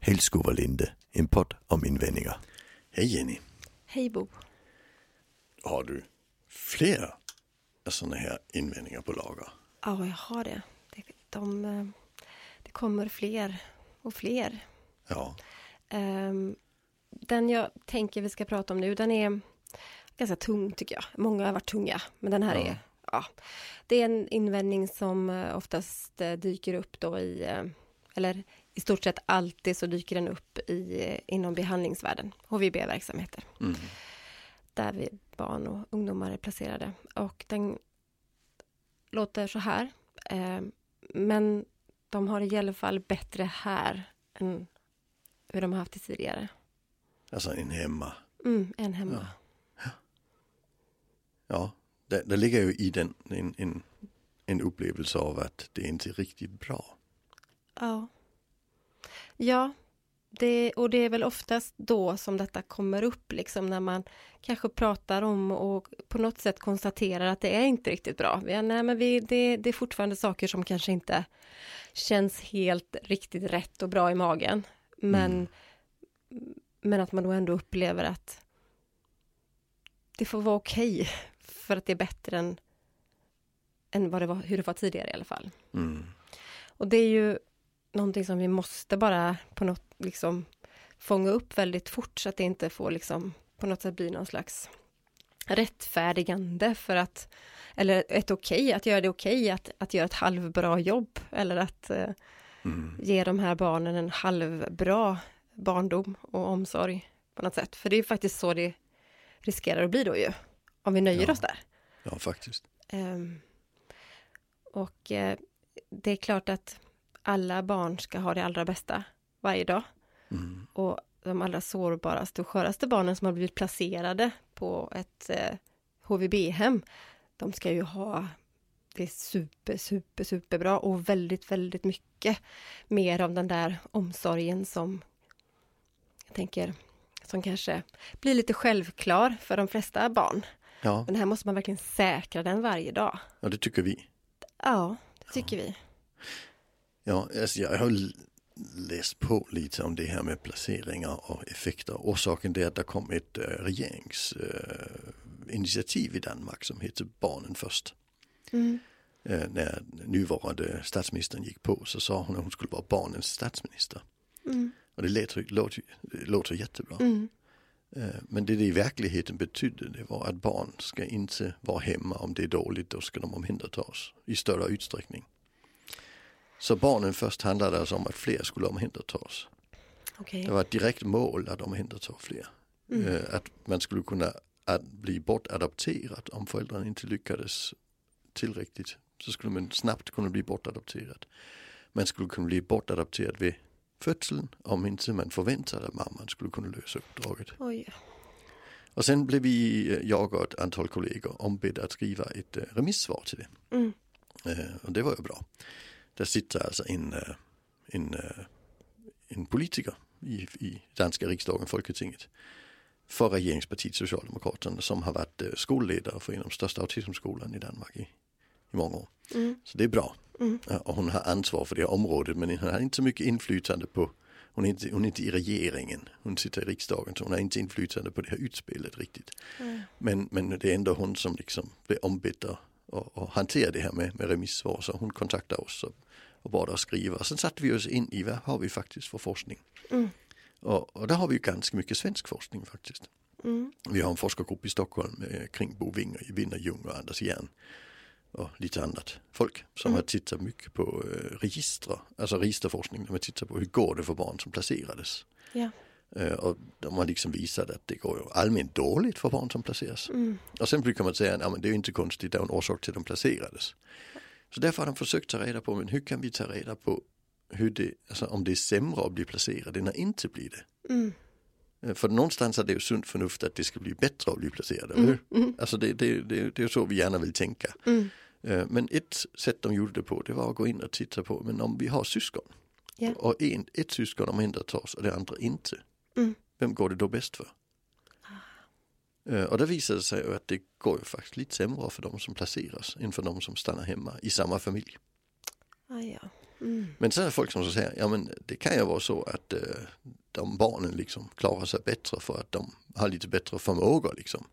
Hällskov och Linde, en podd om invändningar. Hej Jenny. Hej Bo. Har du fler sådana här invändningar på lager? Ja, jag har det. Det, de, eh, det kommer fler och fler. Ja. Den jag tänker vi ska prata om nu, den är ganska tung tycker jag. Många har varit tunga, men den här Ja. är... Ja, det är en invändning som eh, oftast eh, dyker upp då i... Eller i stort sett alltid så dyker den upp i, eh, inom behandlingsvärlden, HVB-verksamheter. Mm. där vi barn och ungdomar är placerade. Och den låter så här. Eh, men de har i alla fall bättre här än hur de har haft det tidigare. Alltså en hemma. Mm, än hemma. Ja, det, det ligger ju i den en, en, en upplevelse av att det inte är riktigt bra. Ja. Ja, det, och det är väl oftast då som detta kommer upp, liksom när man kanske pratar om och på något sätt konstaterar att det är inte riktigt bra. Vi, nej, men vi, det, det är fortfarande saker som kanske inte känns helt riktigt rätt och bra i magen. Men, men att man då ändå upplever att det får vara okej, för att det är bättre än, än vad det var, hur det var tidigare i alla fall. Mm. Och det är ju någonting som vi måste bara på något liksom fånga upp väldigt fort så att det inte får liksom på något sätt bli någon slags rättfärdigande för att eller ett okej, att göra det okej att, att göra ett halvbra jobb eller att eh, Mm. ge de här barnen en halvbra barndom och omsorg på något sätt. För det är faktiskt så det riskerar att bli då ju, om vi nöjer Ja. oss där. Ja, faktiskt. Ehm, och eh, det är klart att alla barn ska ha det allra bästa varje dag. Mm. Och de allra sårbaraste och sköraste barnen som har blivit placerade på ett eh, HVB-hem, de ska ju ha det super, super, superbra och väldigt, väldigt mycket mer av den där omsorgen som jag tänker, som kanske blir lite självklar för de flesta barn. Ja, Men här måste man verkligen säkra den varje dag. och det tycker vi. Ja, det tycker vi. Ja, alltså jag har läst på lite om det här med placeringar och effekter. Orsaken är att det kom ett äh, regeringsinitiativ i Danmark som heter Barnen först. Mm. Eh, när nuvarande statsministern gick på så sa hon att hon skulle vara barnens statsminister. Mm. Och det låter, låter, låter jättebra. Mm. Eh, Men det det i verkligheten betydde det var att barn ska inte vara hemma om det är dåligt, då ska de omhändertas i större utsträckning. Så barnen först handlade alltså om att fler skulle omhändertas. Okej. Det var ett direkt mål att omhänderta fler. Mm. Eh, Att man skulle kunna att bli bortadopterad om föräldrarna inte lyckades tillräckligt. Så skulle man snabbt kunna bli bortadopterad. Man skulle kunna bli bortadopterad vid födseln om inte man förväntade att mamman skulle kunna lösa uppdraget. Oj. Och sen blev vi, eh, jag och ett antal kollegor ombedda att skriva ett eh, remissvar till det. Mm. Och det var ju bra. Där sitter alltså en, eh, en, eh, en politiker i, i danska riksdagen, Folketinget, för regeringspartiet Socialdemokraterna som har varit eh, skolledare för en av de största autismskolan i Danmark i, i många år. Mm. Så det är bra. Mm. Och hon har ansvar för det området men hon har inte så mycket inflytande på hon är, inte, hon är inte i regeringen, hon sitter i riksdagen så hon har inte inflytande på det här utspelet riktigt. Mm. Men, men det är ändå hon som liksom blir ombedd att hantera det här med, med remissvar så hon kontaktar oss och, och bad oss skriva. Sen satte vi oss in i vad har vi faktiskt för forskning. Mm. Och, och där har vi ju ganska mycket svensk forskning faktiskt. Mm. Vi har en forskargrupp i Stockholm eh, kring Bo Winger, Winner Ljung och Anders Järn och lite annat folk som Mm. har tittat mycket på eh, register, alltså registerforskning, de har tittat på hur går det för barn som placerades. Ja. Eh, och de har liksom visat att det går allmänt dåligt för barn som placeras. Mm. Och sen brukar man säga att ja, det är inte konstigt, det är en orsak till att de placerades. Så därför har de försökt ta reda på, men hur kan vi ta reda på hur det, alltså om det är sämre att bli placerad än att inte bli det. Mm. För någonstans är det ju sunt förnuft att det ska bli bättre att bli placerad, eller Mm. hur? Alltså det, det, det, det är så vi gärna vill tänka. Mm. Eh, Men ett sätt de gjorde det på det var att gå in och titta på, men om vi har syskon Ja. och en, ett syskon omhändertas och det andra inte, Mm. vem går det då bäst för? Eh, Och det visade sig att det går ju faktiskt lite sämre för de som placeras än för de som stannar hemma i samma familj. Ah, ja. Mm. Men sen är det folk som säger, ja men det kan ju vara så att eh, de barnen liksom klarar sig bättre för att de har lite bättre förmåga liksom.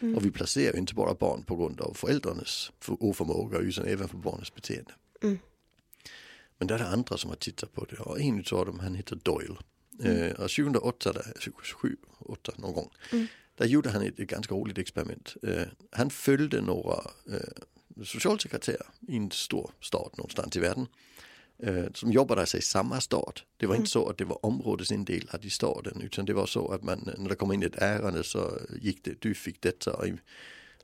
Mm. Och vi placerar ju inte bara barn på grund av föräldrarnas för- oförmåga utan även för barnens beteende. Mm. Men där är det andra som har tittat på det och en av dem han heter Doyle. Eh, och 2008, där, 2007, 8 någon gång, Mm. Där gjorde han ett, ett ganska roligt experiment. Eh, han följde några eh, socialsekreterare i en stor stad någonstans i världen eh, som jobbade alltså i samma stad. Det var inte så att det var områdesindelat i staden utan det var så att man, när det kom in ett ärende så gick det, du fick detta och,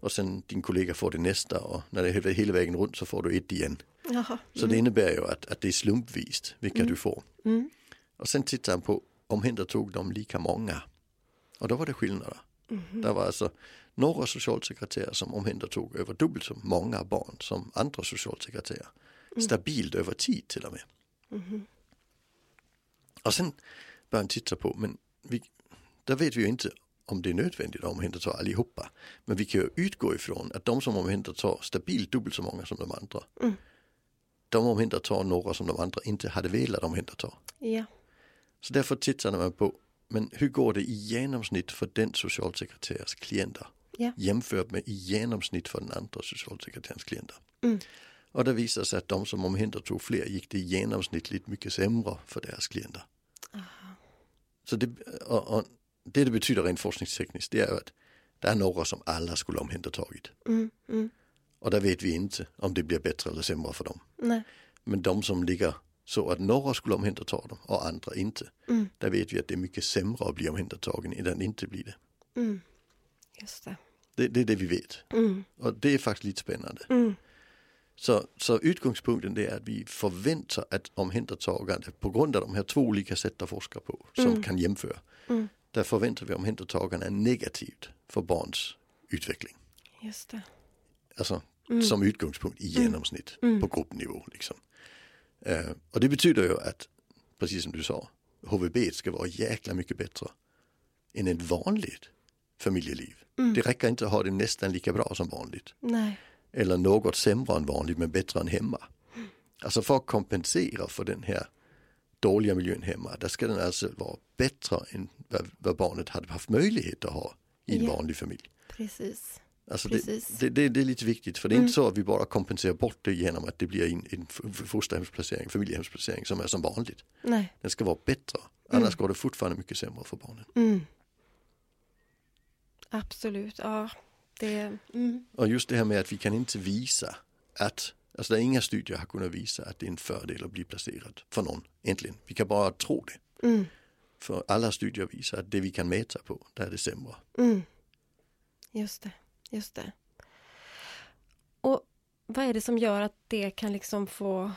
och sen din kollega får det nästa och när det är hela vägen runt så får du ett igen. Jaha. Så det innebär ju att, att det är slumpvist vilka du får. Mm. Och sen tittar han på omhändertog de lika många. Och då var det skillnader. Det var alltså några socialsekreterare som omhändertog över dubbelt så många barn som andra socialsekreterare. Stabilt över tid till och med. Och sen började han titta på, men vi, där vet vi ju inte om det är nödvändigt att omhänderta allihopa. Men vi kan ju utgå ifrån att de som omhändertar stabilt dubbelt så många som de andra. Mm. De omhändertar några som de andra inte hade velat omhänderta. Ja. Så därför tittar man på, men hur går det i genomsnitt för den socialsekreterares klienter? Ja. Jämfört med i genomsnitt för den andra socialsekreterarens klienter. Mm. Och det visar sig att de som omhändertog fler gick det genomsnittligt mycket sämre för deras klienter. Så det, och, och det det betyder rent forskningstekniskt det är att det är några som alla skulle omhändertagit. Mm. Mm. Och där vet vi inte om det blir bättre eller sämre för dem. Nej. Men de som ligger så att några skulle omhänderta dem och andra inte. Mm. Där vet vi att det är mycket sämre att bli omhändertagen än att inte bli det. Mm. Just det. det. Det är det vi vet. Mm. Och det är faktiskt lite spännande. Mm. Så, så utgångspunkten är att vi förväntar att omhändertagande på grund av de här två olika sätt att forska på som Mm. kan jämföra. Mm. Där förväntar vi omhändertagande är negativt för barns utveckling. Just det. Alltså Mm. som utgångspunkt i genomsnitt på gruppnivå. Liksom. Eh, och det betyder ju att, precis som du sa, HVB ska vara jäkla mycket bättre än ett vanligt familjeliv. Mm. Det räcker inte att ha det nästan lika bra som vanligt. Nej. Eller något sämre än vanligt men bättre än hemma. Alltså för att kompensera för den här dåliga miljön hemma, där ska den alltså vara bättre än vad barnet hade haft möjlighet att ha i en Ja. vanlig familj. Precis. Alltså det, det, det, är lite viktigt för det är Mm. inte så att vi bara kompenserar bort det genom att det blir en, en fosterhemsplacering, familjehemsplacering som är som vanligt. Nej. Den ska vara bättre, annars går det fortfarande mycket sämre för barnen. Mm. Absolut. Ja. Det. Mm. Och just det här med att vi kan inte visa att, alltså det är inga studier har kunnat visa att det är en fördel att bli placerad för någon egentligen. Vi kan bara tro det. Mm. För alla studier visar att det vi kan mäta på, där är det sämre. Mm. Just det. Just det. Och vad är det som gör att det kan liksom få...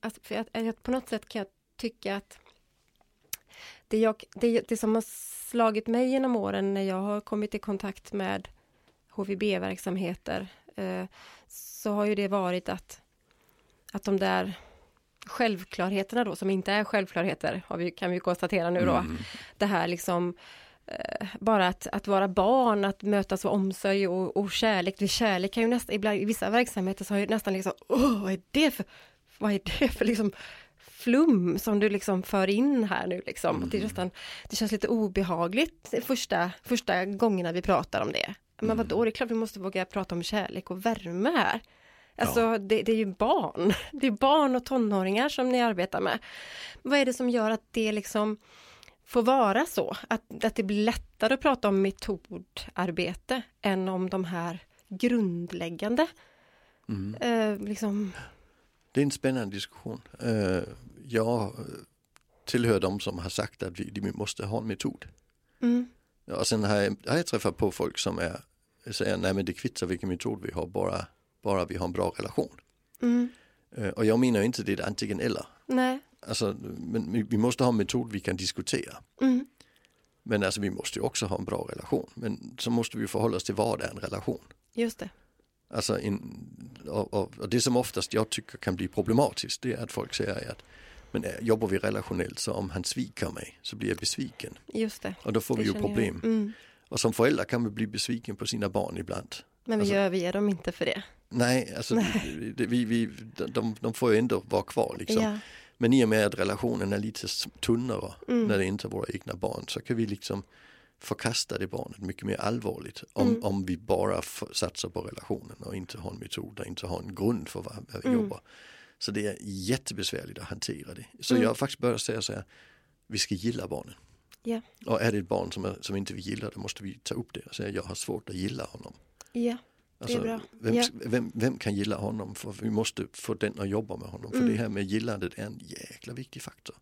Att, för att, att på något sätt kan jag tycka att det, jag, det, det som har slagit mig genom åren när jag har kommit i kontakt med HVB-verksamheter eh, så har ju det varit att, att de där självklarheterna då, som inte är självklarheter, vi, kan vi konstatera nu då, Mm. det här liksom bara att, att vara barn, att mötas av omsorg och, och kärlek. Det kärlek kan ju nästan, ibland, i vissa verksamheter så har ju nästan liksom, åh, vad är det för, vad är det för liksom flum som du liksom för in här nu liksom. Det, är nästan, det känns lite obehagligt första, första gångerna vi pratar om det. Men vadå, det är klart vi måste våga prata om kärlek och värme här. Alltså det, det är ju barn, det är barn och tonåringar som ni arbetar med. Vad är det som gör att det liksom får vara så? Att, att det blir lättare att prata om metodarbete än om de här grundläggande Mm. eh, liksom, Det är en spännande diskussion. Eh, jag tillhör de som har sagt att vi, vi måste ha en metod. mm, Och sen har jag, har jag träffat på folk som är, säger nej men det kvittar vilken metod vi har, bara, bara vi har en bra relation. mm, Eh, och jag menar inte det är antingen eller. nej, Alltså, men vi- måste ha en metod vi kan diskutera. mm, Men alltså vi måste ju också ha en bra relation. Men så måste vi förhålla oss till vad är en relation. just det. Alltså en, och, och, och det som oftast jag tycker kan bli problematiskt det är att folk säger att men eh, jobbar vi relationellt så om han sviker mig så blir jag besviken. Just det. Och då får det vi ju problem. Mm. Och som förälder kan vi bli besviken på sina barn ibland. Men vi Alltså- överger dem inte för det. Nej, alltså Nej. Vi, vi, de, de får ju ändå vara kvar liksom. Ja. Men i och med att relationen är lite tunnare Mm. när det inte är våra egna barn så kan vi liksom förkasta det barnet mycket mer allvarligt om, Mm. om vi bara satsar på relationen och inte har en metod och inte har en grund för vad, vi Mm. jobbar. Så det är jättebesvärligt att hantera det. Så Mm. jag har faktiskt börjat säga så här, vi ska gilla barnen. Ja. Och är det ett barn som, är, som inte vi gillar, då måste vi ta upp det och säga jag har svårt att gilla honom. ja, Alltså. Vem, Ja. vem, vem kan gilla honom? För vi måste få den att jobba med honom. För Mm. det här med gillandet är en jäkla viktig faktor.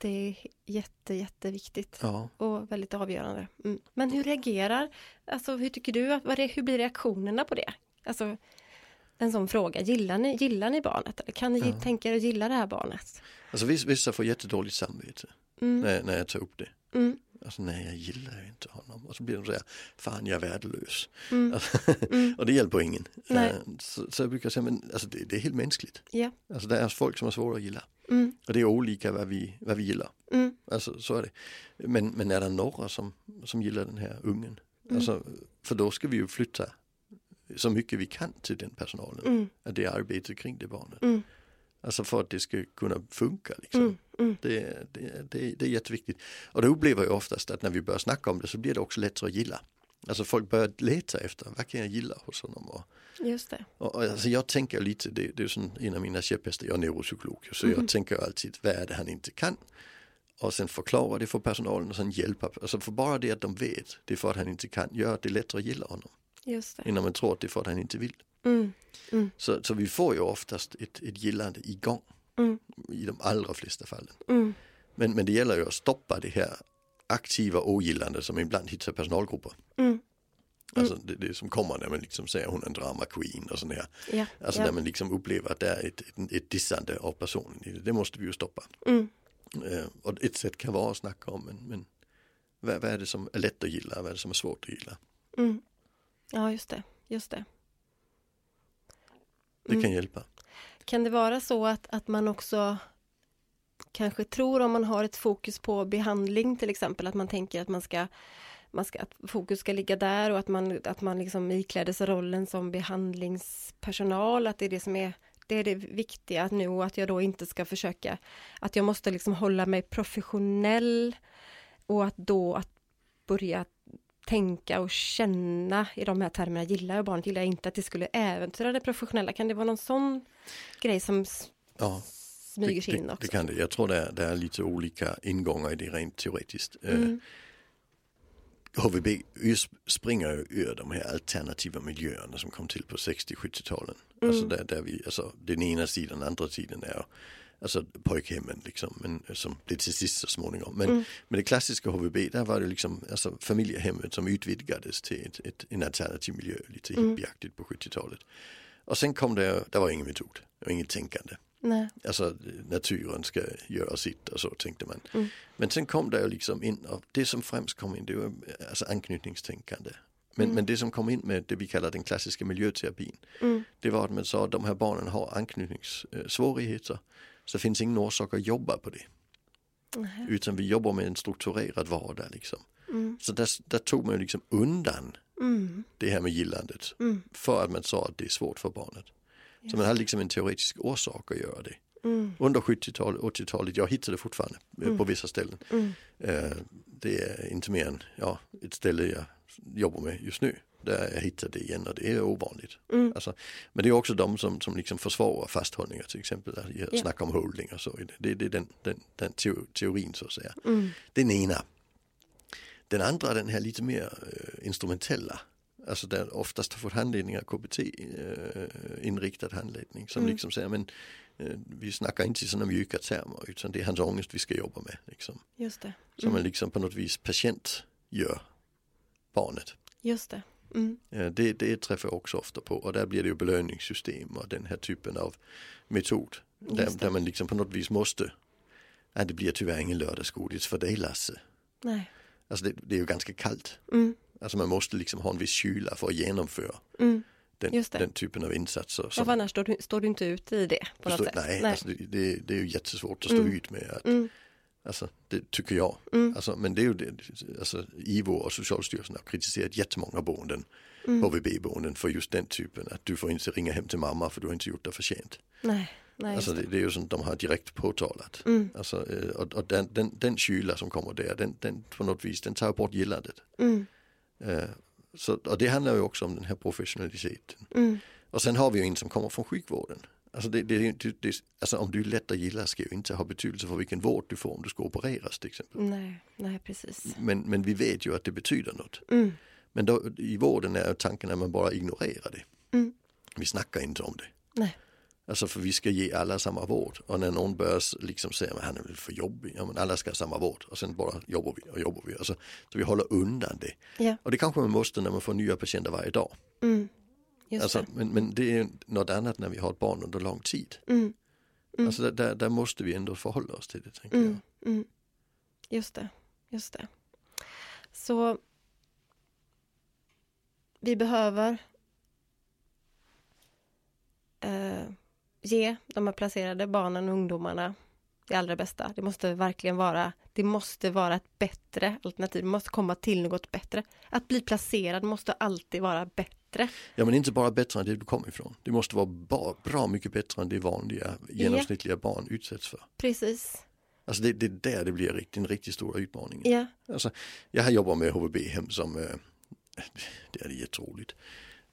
det är jätte, jätteviktigt. Ja. och väldigt avgörande. Mm. Men hur reagerar, alltså hur tycker du, vad hur blir reaktionerna på det? Alltså en sån fråga, gillar ni, gillar ni barnet? Eller kan ni Ja. tänka er att gilla det här barnet? Alltså vissa får jättedåligt samvete Mm. när, när jag tar upp det. Mm. Alltså nej jag gillar ju inte honom. Och så blir de så här, fan jag är värdelös. Mm. Alltså, Mm. och det hjälper ingen. Nej. Eh, Så, så jag brukar säga, men alltså det, det är helt mänskligt. Ja. Alltså det är folk som är svåra att gilla. Mm. Och det är olika vad vi, vad vi gillar. Mm. Alltså så är det. Men, men är det några som, som gillar den här ungen? Mm. Alltså, för då ska vi ju flytta så mycket vi kan till den personalen. Mm. Att det är arbetet kring det barnet. Alltså för att det ska kunna funka liksom. Mm. Mm. Det, det, det, det är jätteviktigt. Och då upplever jag oftast att när vi börjar snacka om det så blir det också lättare att gilla. Alltså folk börjar leta efter, vad kan jag gilla hos honom? Och, Just det. och, och alltså jag tänker lite, det, det är som en av mina käpphästar, jag är neuropsykolog, så Mhm. jag tänker alltid, vad är det han inte kan? Och sen förklara det för personalen och sen hjälpa, alltså för bara det att de vet, det är för att han inte kan, gör att det är lättare att gilla honom. Just det. Innan man tror att det är för att han inte vill. Mm. Mm. Så, så vi får ju oftast ett, ett gillande igång Mm. i de allra flesta fallen. Mm. Men, men det gäller ju att stoppa det här aktiva ogillande som ibland hittar personalgrupper. Mm. Alltså det, det som kommer när man liksom säger hon är en drama queen och sån här. Ja. Alltså ja. när man liksom upplever att det är ett, ett, ett dissande av personen det. Det måste vi ju stoppa. Mm. Eh, och ett sätt kan vara att snacka om men, men vad, vad är det som är lätt att gilla, vad är det som är svårt att gilla? Mm. Ja, just det. Just det. Det Mm. kan hjälpa. Kan det vara så att, att man också kanske tror om man har ett fokus på behandling till exempel, att man tänker att man ska, man ska att fokus ska ligga där och att man, att man liksom ikläder sig rollen som behandlingspersonal, att det är det som är det är det viktiga nu och att jag då inte ska försöka, att jag måste liksom hålla mig professionell och att då att börja tänka och känna i de här termerna, gillar jag barnet, gillar jag inte, att det skulle äventyra det professionella. Kan det vara någon sån grej som Ja, smyger det, sig in det, också? det kan det. Jag tror det är, det är lite olika ingångar i det rent teoretiskt. Eh, Mm. HVB springer ju ur de här alternativa miljöerna som kom till på 60-70-talen. Mm. Alltså där, där vi, alltså den ena sidan, den andra sidan är alltså pojkhemmen liksom, men som blev till sist så småningom. Men, Mm. men det klassiska HVB, där var det liksom alltså familjehemmet som utvidgades till ett, ett, en alternativ miljö, lite Mm. hippieaktigt på 70-talet. Och sen kom det, det var ingen metod, det var inget tänkande. Nej. Alltså naturen ska göra sitt och så tänkte man. Mm. Men sen kom det liksom in och det som främst kom in det var alltså anknytningstänkande. Men, Mm. men det som kom in med det vi kallar den klassiska miljöterapin. Mm. Det var att man sa att de här barnen har anknytningssvårigheter. Så det finns ingen orsak att jobba på det. Nej. Utan vi jobbar med en strukturerad vardag liksom. Mm. Så där, där tog man liksom undan Mm. det här med gillandet. Mm. För att man sa att det är svårt för barnet. Så man hade liksom en teoretisk orsak att göra det. Mm. Under 70-talet, 80-talet, jag hittar det fortfarande eh, Mm. på vissa ställen. Mm. Det är inte mer än ja, ett ställe jag jobbar med just nu. Där jag hittar det igen och det är ovanligt. Mm. Alltså, men det är också de som, som liksom försvarar fasthållningar till exempel. Där jag Ja. snackar om holding och så. Det, det är den, den, den teo- teorin så att säga. Mm. Den ena. Den andra den här lite mer eh, instrumentella. Alltså där oftast har fått handledningar, KBT eh, handledning som Mm. liksom säger men vi snackar inte i sådana mjuka termer utan det är hans ångest vi ska jobba med. Liksom. Just det. Som Mm. man liksom på något vis patient gör barnet. Just det. Mm. Eh, Det, det träffar jag också ofta på och där blir det ju belöningssystem och den här typen av metod. Där, där man liksom på något vis måste, nej det blir tyvärr ingen lördagsgodis för dig Lasse. Nej. Alltså det, det är ju ganska kallt. Mm. Alltså man måste liksom ha en viss kyla för att genomföra Mm. Den, den typen av insatser. Som, annars står du, står du inte ut i det på något förstår- sätt. nej, Alltså det, det, det är ju jättesvårt att stå Mm. ut med. Att, Mm. Alltså det tycker jag. Mm. Alltså, men det är ju det, alltså IVO och Socialstyrelsen har kritiserat jättemånga boenden Mm. HVB-boenden för just den typen. Att du får inte ringa hem till mamma för du har inte gjort det förtjänt. Nej, nej. Alltså det, det är ju sånt de har direkt påtalat. Mm. Alltså, eh, och och den, den, den kyla som kommer där, den, den på något vis, den tar bort gillandet. Mm. Eh, Så, och det handlar ju också om den här professionaliteten. Mm. Och sen har vi ju en som kommer från sjukvården. Alltså, det, det, det, alltså om du är lätt att gilla ska ju inte ha betydelse för vilken vård du får om du ska opereras till exempel. Nej, nej precis. Men, men vi vet ju att det betyder något. Mm. Men då, i vården är tanken att man bara ignorerar det. Mm. Vi snackar inte om det. Nej. Alltså för vi ska ge alla samma vård. Och när någon börjar liksom säga att han är väl för jobbig. Ja men alla ska ha samma vård. Och sen bara jobbar vi och jobbar vi. Alltså, så vi håller undan det. Ja. Och det kanske man måste när man får nya patienter varje dag. Mm. Alltså, det. men, men det är något annat när vi har ett barn under lång tid. Mm. Mm. Alltså där, där, måste vi ändå förhålla oss till det. Tänker Mm. Mm. Just det, just det. Så vi behöver eh, ge de här placerade barnen och ungdomarna det allra bästa. Det måste verkligen vara, det måste vara ett bättre alternativ. Det måste komma till något bättre. Att bli placerad måste alltid vara bättre. Ja men inte bara bättre än det du kommer ifrån. Det måste vara bra mycket bättre än det vanliga genomsnittliga barn utsätts för. Precis. Alltså det, det är där det blir den riktigt stora utmaningen. Ja. Alltså, jag har jobbat med HVB-hem som, eh, det är jätteroligt.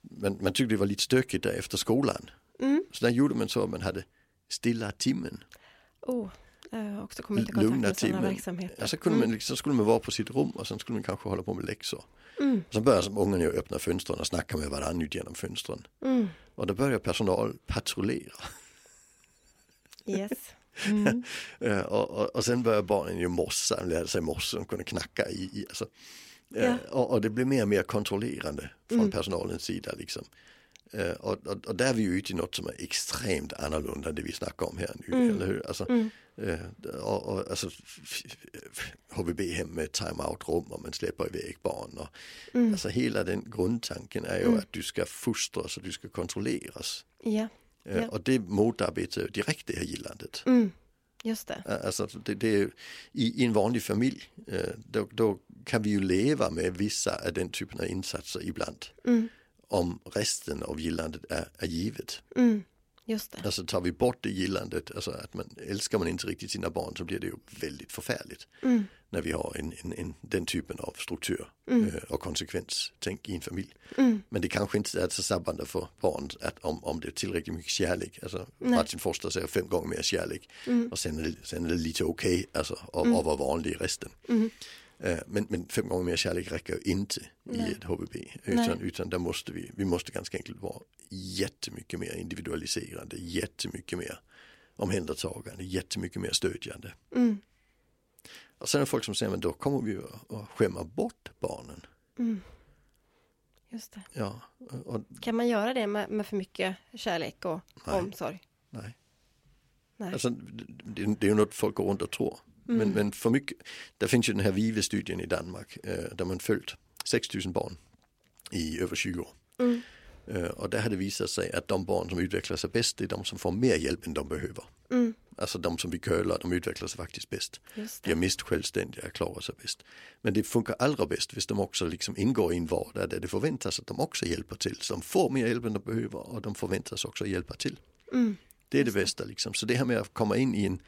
Men man tyckte det var lite stökigt där efter skolan. Mm. Så där gjorde man så att man hade stilla timmen. Oh, har också kommit i Lugna med timmen. verksamheter. Alltså kunde man, liksom, skulle man vara på sitt rum och sen skulle man kanske hålla på med läxor. Mm. Så som ungarna ju öppna fönstren och snacka med varandra ut genom fönstren. Mm. Och då börjar personal patrullera. Yes. Mm. Eh, och, och, och sen börjar barnen ju mossa, lära sig morsa, de kunde knacka i. i alltså. Eh, Ja. och, och det blir mer och mer kontrollerande från Mm. personalens sida. Liksom. Eh, och, och, och där är vi ju ute i något som är extremt annorlunda än det vi snackar om här nu. Mm. Eller hur? Alltså, Mm. eh, och, och, alltså, HVB-hem med time-out-rum och man släpper iväg barn. Och, Mm. Alltså hela den grundtanken är ju Mm. att du ska fostras och du ska kontrolleras. Ja. Eh, Ja. Och det motarbetar direkt det här gillandet. Mm. Just det. Alltså det, det är, i, I en vanlig familj då, då kan vi ju leva med vissa av den typen av insatser ibland. Mm. Om resten av gillandet är, är givet. Mm. Just det. Alltså tar vi bort det gillandet, alltså att man älskar man inte riktigt sina barn så blir det ju väldigt förfärligt. Mm. När vi har en, en, en, den typen av struktur Mm. eh, och konsekvenstänk i en familj. Mm. Men det kanske inte är så sabbande för barn att om, om det är tillräckligt mycket kärlek. Alltså, Nej. Martin Foster säger fem gånger mer kärlek Mm. och sen sen är det lite okej alltså, att Mm. att vara vanlig i resten. Eh, Men, men fem gånger mer kärlek räcker inte i Nej. ett HVB. Nej. Utan, utan där måste vi, vi måste ganska enkelt vara jättemycket mer individualiserande, jättemycket mer omhändertagande, jättemycket mer stödjande. Mm. Och sen är det folk som säger, men då kommer vi att skämma bort barnen. Mm. Just det. Ja, och Kan man göra det med, med för mycket kärlek och Nej. omsorg? nej. Nej. Alltså, det, det är ju något folk går runt och tror. Men, Mm. men för mycket, där finns ju den här Vive-studien i Danmark eh, där man följt 6000 barn i över 20 år. Mm. Eh, och där har det visat sig att de barn som utvecklar sig bäst är de som får mer hjälp än de behöver. Mm. Alltså de som vi curlar, de utvecklar sig faktiskt bäst. De är det. mest självständiga, klarar sig bäst. Men det funkar allra bäst hvis de också liksom ingår i en vardag där det förväntas att de också hjälper till. Så de får mer hjälp än de behöver och de förväntas också hjälpa till. Mm. Det är det bästa liksom. Så det här med att komma in i en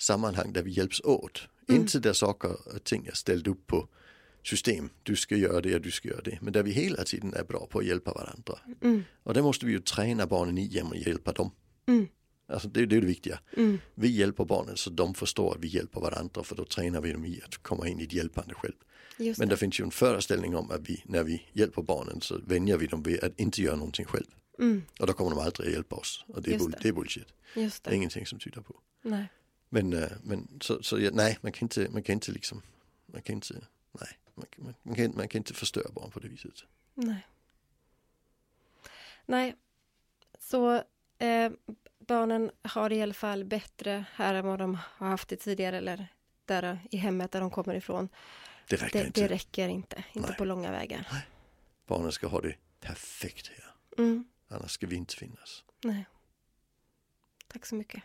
sammanhang där vi hjälps åt. Mm. Inte där saker och ting är ställt upp på system. Du ska göra det och du ska göra det. Men där vi hela tiden är bra på att hjälpa varandra. Mm. Och det måste vi ju träna barnen i genom att hjälpa dem. Mm. Alltså det, det är det viktiga. Mm. Vi hjälper barnen så de förstår att vi hjälper varandra för då tränar vi dem i att komma in i ett hjälpande själv. Just Men det. det finns ju en föreställning om att vi, när vi hjälper barnen så vänjer vi dem vid att inte göra någonting själv. Mm. Och då kommer de aldrig att hjälpa oss. Och det är, bull, det. det är bullshit. Just Det är ingenting som tyder på. Nej. Men, eh, men så, så ja, nej, man kan inte, man kan inte liksom, man kan inte, nej, man, man, man, kan, man kan inte förstöra barn på det viset. Nej. Nej. Så eh, barnen har det i alla fall bättre här än vad de har haft det tidigare eller där i hemmet där de kommer ifrån. Det räcker Det, inte. det räcker inte, inte Nej. på långa vägar. Barnen ska ha det perfekt här. Mm. Annars ska vi inte finnas. Nej. Tack så mycket.